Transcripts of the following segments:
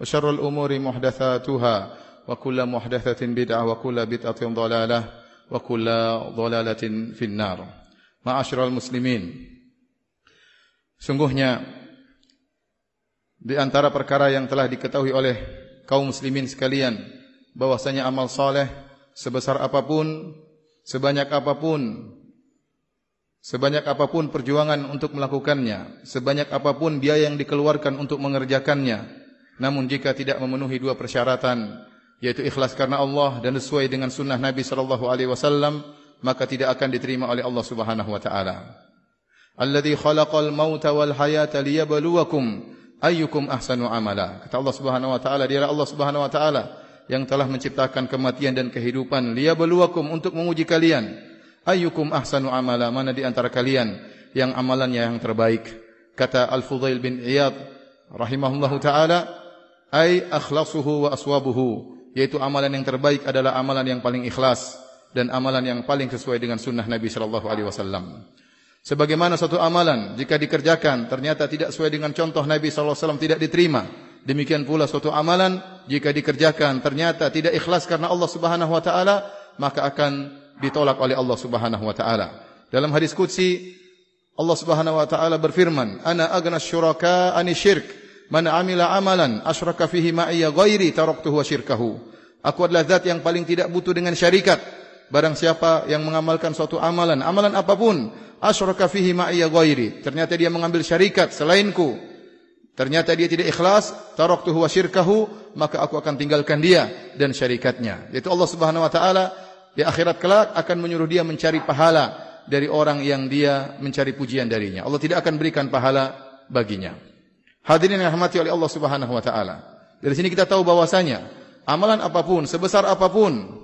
وشر الأمور محدثاتها وكل محدثة بدعة وكل بدعة ضلالة وكل ضلالة في النار معاشر المسلمين sungguhnya di antara perkara yang telah diketahui oleh kaum muslimin sekalian bahwasanya amal saleh sebesar apapun sebanyak apapun sebanyak apapun perjuangan untuk melakukannya sebanyak apapun biaya yang dikeluarkan untuk mengerjakannya Namun jika tidak memenuhi dua persyaratan yaitu ikhlas karena Allah dan sesuai dengan sunnah Nabi sallallahu alaihi wasallam maka tidak akan diterima oleh Allah Subhanahu wa taala. Alladzi khalaqal mauta wal hayata liyabluwakum ayyukum ahsanu amala. Kata Allah Subhanahu wa taala, dialah Allah Subhanahu wa taala yang telah menciptakan kematian dan kehidupan liyabluwakum untuk menguji kalian ayyukum ahsanu amala, mana di antara kalian yang amalannya yang terbaik. Kata Al-Fudail bin Iyad rahimahullahu taala, ay akhlasuhu wa aswabuhu. Yaitu amalan yang terbaik adalah amalan yang paling ikhlas dan amalan yang paling sesuai dengan sunnah Nabi sallallahu alaihi wasallam. Sebagaimana satu amalan jika dikerjakan ternyata tidak sesuai dengan contoh Nabi sallallahu alaihi wasallam tidak diterima. Demikian pula suatu amalan jika dikerjakan ternyata tidak ikhlas karena Allah Subhanahu wa taala maka akan ditolak oleh Allah Subhanahu wa taala. Dalam hadis qudsi Allah Subhanahu wa taala berfirman ana agnas syuraka ani syirk Man amila amalan asyraka fihi ma'iyya ghairi taraktuhu wa syirkahu. Aku adalah zat yang paling tidak butuh dengan syarikat. Barang siapa yang mengamalkan suatu amalan, amalan apapun, asyraka fihi ma'iyya ghairi. Ternyata dia mengambil syarikat selainku. Ternyata dia tidak ikhlas, taraktuhu wa syirkahu, maka aku akan tinggalkan dia dan syarikatnya. Yaitu Allah Subhanahu wa taala di akhirat kelak akan menyuruh dia mencari pahala dari orang yang dia mencari pujian darinya. Allah tidak akan berikan pahala baginya. Hadirin yang dirahmati oleh Allah Subhanahu wa taala. Dari sini kita tahu bahwasanya amalan apapun, sebesar apapun,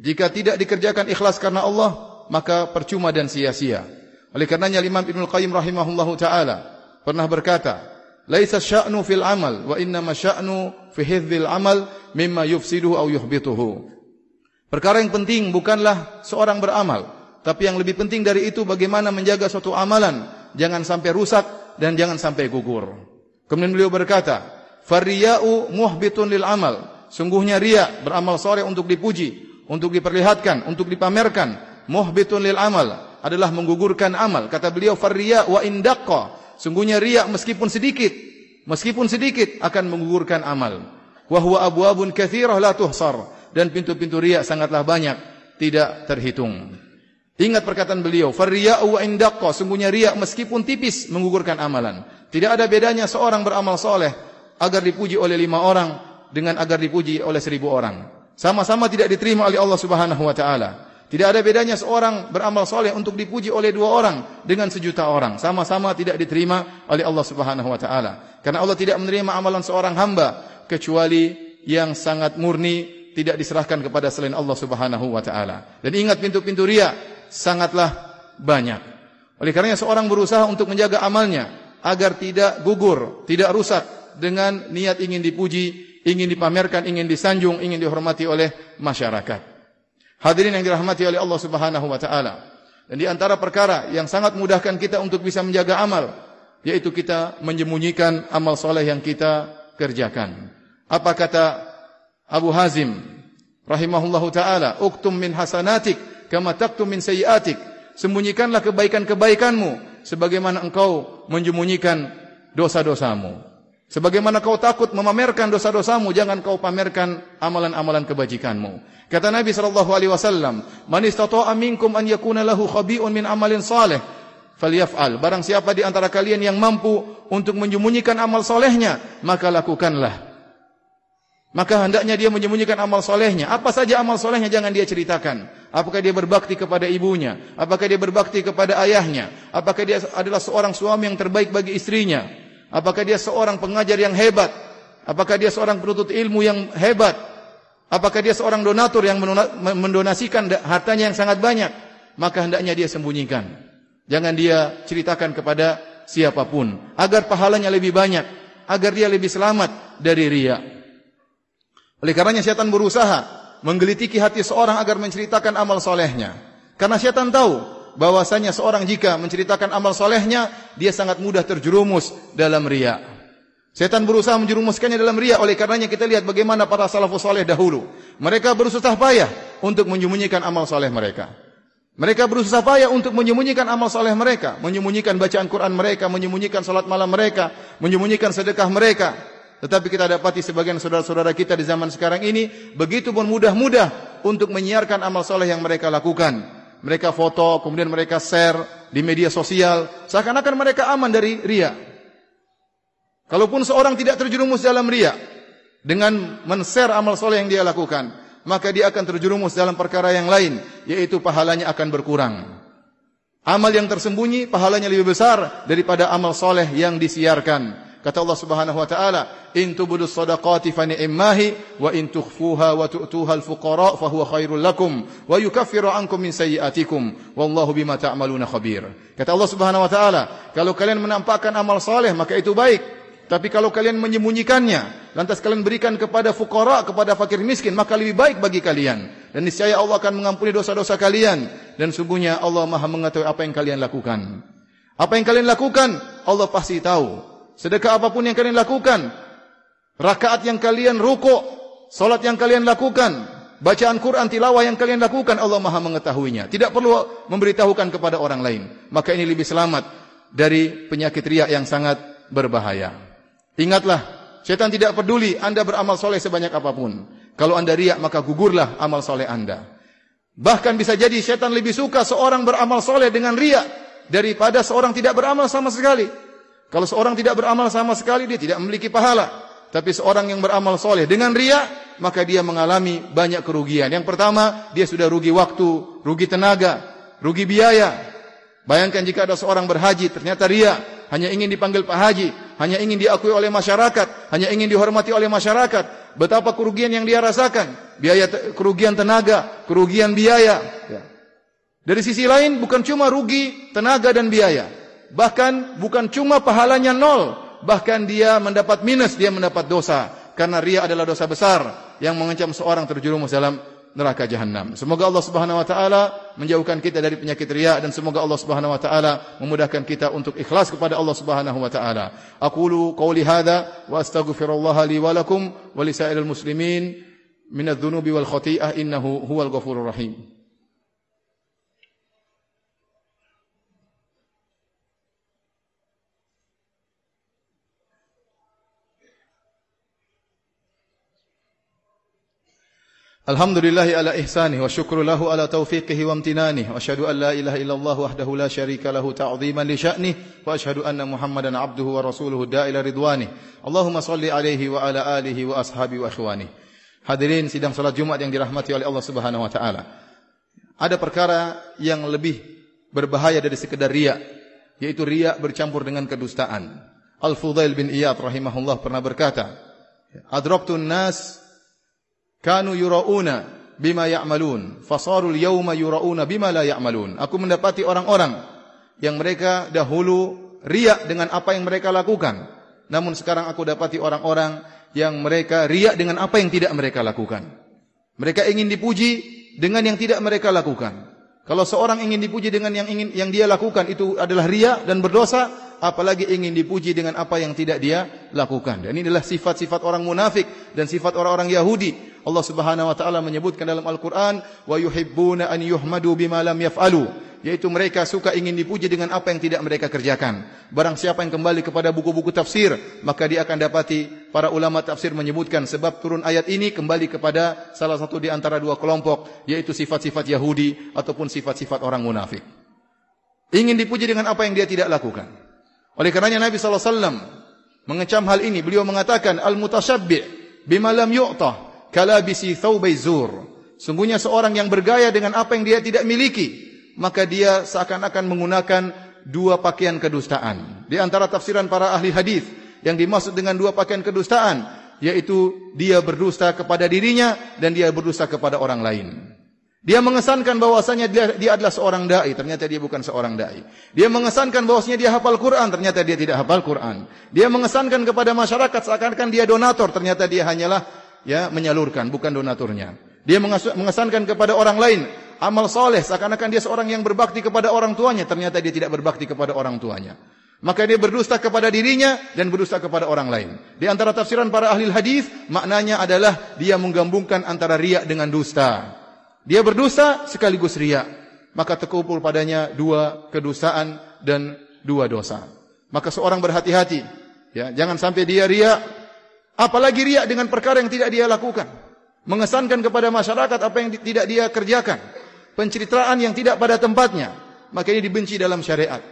jika tidak dikerjakan ikhlas karena Allah, maka percuma dan sia-sia. Oleh karenanya Imam Ibnu Qayyim rahimahullahu taala pernah berkata, "Laisa sya'nu fil amal wa inna ma sya'nu fi hifdzil amal mimma yufsiduhu aw yuhbituhu." Perkara yang penting bukanlah seorang beramal, tapi yang lebih penting dari itu bagaimana menjaga suatu amalan jangan sampai rusak dan jangan sampai gugur. Kemudian beliau berkata, "Fariya'u muhbitun lil amal." Sungguhnya riya beramal soleh untuk dipuji, untuk diperlihatkan, untuk dipamerkan. Muhbitun lil amal adalah menggugurkan amal. Kata beliau, "Fariya wa indaqqa." Sungguhnya riya meskipun sedikit, meskipun sedikit akan menggugurkan amal. Wa huwa abwabun katsirah la tuhsar. Dan pintu-pintu riya sangatlah banyak, tidak terhitung. Ingat perkataan beliau, "Fariya'u wa indaqqa." Sungguhnya riya meskipun tipis menggugurkan amalan. Tidak ada bedanya seorang beramal soleh agar dipuji oleh lima orang dengan agar dipuji oleh seribu orang. Sama-sama tidak diterima oleh Allah Subhanahu Wa Taala. Tidak ada bedanya seorang beramal soleh untuk dipuji oleh dua orang dengan sejuta orang. Sama-sama tidak diterima oleh Allah Subhanahu Wa Taala. Karena Allah tidak menerima amalan seorang hamba kecuali yang sangat murni tidak diserahkan kepada selain Allah Subhanahu Wa Taala. Dan ingat pintu-pintu ria sangatlah banyak. Oleh karenanya seorang berusaha untuk menjaga amalnya agar tidak gugur, tidak rusak dengan niat ingin dipuji, ingin dipamerkan, ingin disanjung, ingin dihormati oleh masyarakat. Hadirin yang dirahmati oleh Allah Subhanahu wa taala. Dan di antara perkara yang sangat mudahkan kita untuk bisa menjaga amal yaitu kita menyembunyikan amal soleh yang kita kerjakan. Apa kata Abu Hazim rahimahullahu taala, "Uktum min hasanatik kama taktum min sayiatik." Sembunyikanlah kebaikan-kebaikanmu sebagaimana engkau menyembunyikan dosa-dosamu. Sebagaimana kau takut memamerkan dosa-dosamu, jangan kau pamerkan amalan-amalan kebajikanmu. Kata Nabi sallallahu alaihi wasallam, "Man istata'a minkum an yakuna lahu khabi'un min amalin salih, falyaf'al." Barang siapa di antara kalian yang mampu untuk menyembunyikan amal solehnya, maka lakukanlah. Maka hendaknya dia menyembunyikan amal solehnya. Apa saja amal solehnya jangan dia ceritakan. Apakah dia berbakti kepada ibunya? Apakah dia berbakti kepada ayahnya? Apakah dia adalah seorang suami yang terbaik bagi istrinya? Apakah dia seorang pengajar yang hebat? Apakah dia seorang penuntut ilmu yang hebat? Apakah dia seorang donatur yang mendonasikan hartanya yang sangat banyak? Maka hendaknya dia sembunyikan. Jangan dia ceritakan kepada siapapun. Agar pahalanya lebih banyak. Agar dia lebih selamat dari ria. Oleh karenanya syaitan berusaha menggelitiki hati seorang agar menceritakan amal solehnya. Karena syaitan tahu bahwasanya seorang jika menceritakan amal solehnya, dia sangat mudah terjerumus dalam ria. Setan berusaha menjerumuskannya dalam ria. Oleh karenanya kita lihat bagaimana para salafus soleh dahulu. Mereka bersusah payah untuk menyembunyikan amal soleh mereka. Mereka bersusah payah untuk menyembunyikan amal soleh mereka. Menyembunyikan bacaan Quran mereka. Menyembunyikan salat malam mereka. Menyembunyikan sedekah mereka. Tetapi kita dapati sebagian saudara-saudara kita di zaman sekarang ini. Begitu pun mudah-mudah untuk menyiarkan amal soleh yang mereka lakukan. Mereka foto, kemudian mereka share di media sosial. Seakan-akan mereka aman dari ria. Kalaupun seorang tidak terjerumus dalam ria dengan men-share amal soleh yang dia lakukan, maka dia akan terjerumus dalam perkara yang lain, yaitu pahalanya akan berkurang. Amal yang tersembunyi pahalanya lebih besar daripada amal soleh yang disiarkan. Kata Allah Subhanahu wa taala, "In tubudu shadaqati fa ni'mahi wa in tukhfuha wa tu'tuha al-fuqara fa huwa khairul lakum wa yukaffiru ankum min sayyi'atikum wallahu bima ta'maluna khabir." Kata Allah Subhanahu wa taala, kalau kalian menampakkan amal soleh maka itu baik. Tapi kalau kalian menyembunyikannya, lantas kalian berikan kepada fukara, kepada fakir miskin, maka lebih baik bagi kalian. Dan niscaya Allah akan mengampuni dosa-dosa kalian. Dan sungguhnya Allah maha mengetahui apa yang kalian lakukan. Apa yang kalian lakukan, Allah pasti tahu. Sedekah apapun yang kalian lakukan, rakaat yang kalian rukuk, solat yang kalian lakukan, bacaan Quran tilawah yang kalian lakukan, Allah maha mengetahuinya. Tidak perlu memberitahukan kepada orang lain. Maka ini lebih selamat dari penyakit riak yang sangat berbahaya. Ingatlah, syaitan tidak peduli anda beramal soleh sebanyak apapun. Kalau anda riak, maka gugurlah amal soleh anda. Bahkan bisa jadi syaitan lebih suka seorang beramal soleh dengan riak daripada seorang tidak beramal sama sekali. Kalau seorang tidak beramal sama sekali, dia tidak memiliki pahala. Tapi seorang yang beramal soleh dengan riak, maka dia mengalami banyak kerugian. Yang pertama, dia sudah rugi waktu, rugi tenaga, rugi biaya. Bayangkan jika ada seorang berhaji, ternyata riak, hanya ingin dipanggil Pak Haji, hanya ingin diakui oleh masyarakat, hanya ingin dihormati oleh masyarakat. Betapa kerugian yang dia rasakan, biaya kerugian tenaga, kerugian biaya. Ya. Dari sisi lain bukan cuma rugi tenaga dan biaya, bahkan bukan cuma pahalanya nol, bahkan dia mendapat minus, dia mendapat dosa. Karena ria adalah dosa besar yang mengancam seorang terjerumus dalam neraka jahanam. Semoga Allah Subhanahu wa taala menjauhkan kita dari penyakit riya dan semoga Allah Subhanahu wa taala memudahkan kita untuk ikhlas kepada Allah Subhanahu wa taala. Aqulu qawli hadza wa astaghfirullah li wa lakum wa muslimin min adh-dhunubi wal khati'ah innahu huwal ghafurur rahim. Alhamdulillahi ala ihsani wa syukru lahu ala taufiqihi wa amtinani. Wa ashadu an la ilaha illallah wahdahu la syarika lahu ta'ziman li sya'nih. Wa ashadu anna muhammadan abduhu wa rasuluhu da'ila ridwani. Allahumma salli alaihi wa ala alihi wa ashabi wa ikhwani. Hadirin sidang salat Jumat yang dirahmati oleh Allah subhanahu wa ta'ala. Ada perkara yang lebih berbahaya dari sekedar riak Yaitu riak bercampur dengan kedustaan. Al-Fudail bin Iyad rahimahullah pernah berkata Adraktun nas kanu yurauna bima ya'malun. Fasarul yauma yurauna bima la ya'malun. Aku mendapati orang-orang yang mereka dahulu riak dengan apa yang mereka lakukan. Namun sekarang aku dapati orang-orang yang mereka riak dengan apa yang tidak mereka lakukan. Mereka ingin dipuji dengan yang tidak mereka lakukan. Kalau seorang ingin dipuji dengan yang ingin yang dia lakukan itu adalah riak dan berdosa apalagi ingin dipuji dengan apa yang tidak dia lakukan. Dan ini adalah sifat-sifat orang munafik dan sifat orang-orang Yahudi. Allah Subhanahu wa taala menyebutkan dalam Al-Qur'an wa yuhibbuna an yuhmadu bima lam yaf'alu yaitu mereka suka ingin dipuji dengan apa yang tidak mereka kerjakan. Barang siapa yang kembali kepada buku-buku tafsir, maka dia akan dapati para ulama tafsir menyebutkan sebab turun ayat ini kembali kepada salah satu di antara dua kelompok, yaitu sifat-sifat Yahudi ataupun sifat-sifat orang munafik. Ingin dipuji dengan apa yang dia tidak lakukan. Oleh karenanya Nabi wasallam mengecam hal ini. Beliau mengatakan al-mutashabbi' bima lam yu'ta kalabisi thawbai zur. Sungguhnya seorang yang bergaya dengan apa yang dia tidak miliki, maka dia seakan-akan menggunakan dua pakaian kedustaan. Di antara tafsiran para ahli hadis yang dimaksud dengan dua pakaian kedustaan yaitu dia berdusta kepada dirinya dan dia berdusta kepada orang lain. Dia mengesankan bahwasanya dia, dia adalah seorang dai, ternyata dia bukan seorang dai. Dia mengesankan bahwasanya dia hafal Quran, ternyata dia tidak hafal Quran. Dia mengesankan kepada masyarakat seakan-akan dia donatur, ternyata dia hanyalah ya menyalurkan, bukan donaturnya. Dia mengesankan kepada orang lain amal soleh, seakan-akan dia seorang yang berbakti kepada orang tuanya, ternyata dia tidak berbakti kepada orang tuanya. Maka dia berdusta kepada dirinya dan berdusta kepada orang lain. Di antara tafsiran para ahli hadis, maknanya adalah dia menggabungkan antara riak dengan dusta. Dia berdusta sekaligus riak. Maka terkumpul padanya dua kedustaan dan dua dosa. Maka seorang berhati-hati, ya, jangan sampai dia riak apalagi riak dengan perkara yang tidak dia lakukan. Mengesankan kepada masyarakat apa yang tidak dia kerjakan. Penceritaan yang tidak pada tempatnya, maka ini dibenci dalam syariat.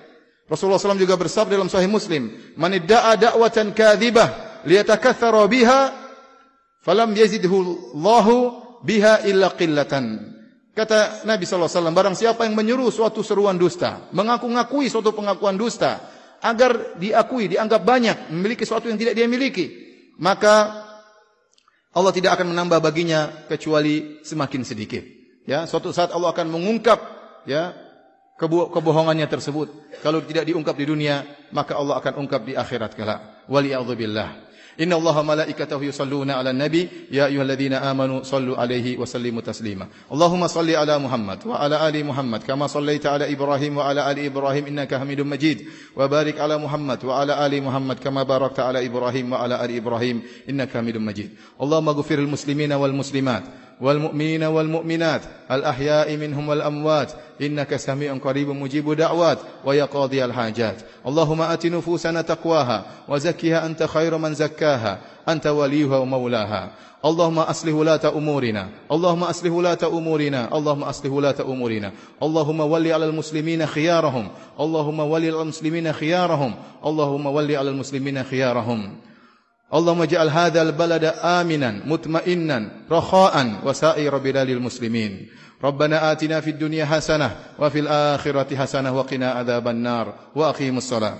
Rasulullah SAW juga bersabda dalam Sahih Muslim, "Man idda'a da'watan kadzibah liyatakaththara biha, falam yazidhu Allahu biha illa qillatan." Kata Nabi SAW, barang siapa yang menyuruh suatu seruan dusta, mengaku-ngakui suatu pengakuan dusta, agar diakui, dianggap banyak, memiliki sesuatu yang tidak dia miliki, maka Allah tidak akan menambah baginya kecuali semakin sedikit. Ya, suatu saat Allah akan mengungkap ya kebohongannya tersebut. Kalau tidak diungkap di dunia, maka Allah akan ungkap di akhirat kelak. Waliyadzubillah. Inna Allah malaikatahu yusalluna ala nabi Ya ayuhalladzina amanu sallu alaihi wa sallimu taslima Allahumma salli ala Muhammad Wa ala ali Muhammad Kama sallaita ala Ibrahim Wa ala ali Ibrahim Innaka hamidun majid Wa barik ala Muhammad Wa ala ali Muhammad Kama barakta ala Ibrahim Wa ala ali Ibrahim Innaka hamidun والمؤمنين والمؤمنات الأحياء منهم والأموات إنك سميع قريب مجيب دعوات ويقاضي الحاجات. اللهم آت نفوسنا تقواها وزكها أنت خير من زكاها أنت وليها ومولاها. اللهم أصلح ولاة أمورنا اللهم أصلح ولاة أمورنا اللهم أصلح ولاة أمورنا. اللهم ولي على المسلمين خيارهم اللهم ولي على المسلمين خيارهم اللهم ولي على المسلمين خيارهم. اللهم اجعل هذا البلد آمنا مطمئنا رخاء وسائر بلاد المسلمين. ربنا آتنا في الدنيا حسنة وفي الآخرة حسنة وقنا عذاب النار وأقيموا الصلاة.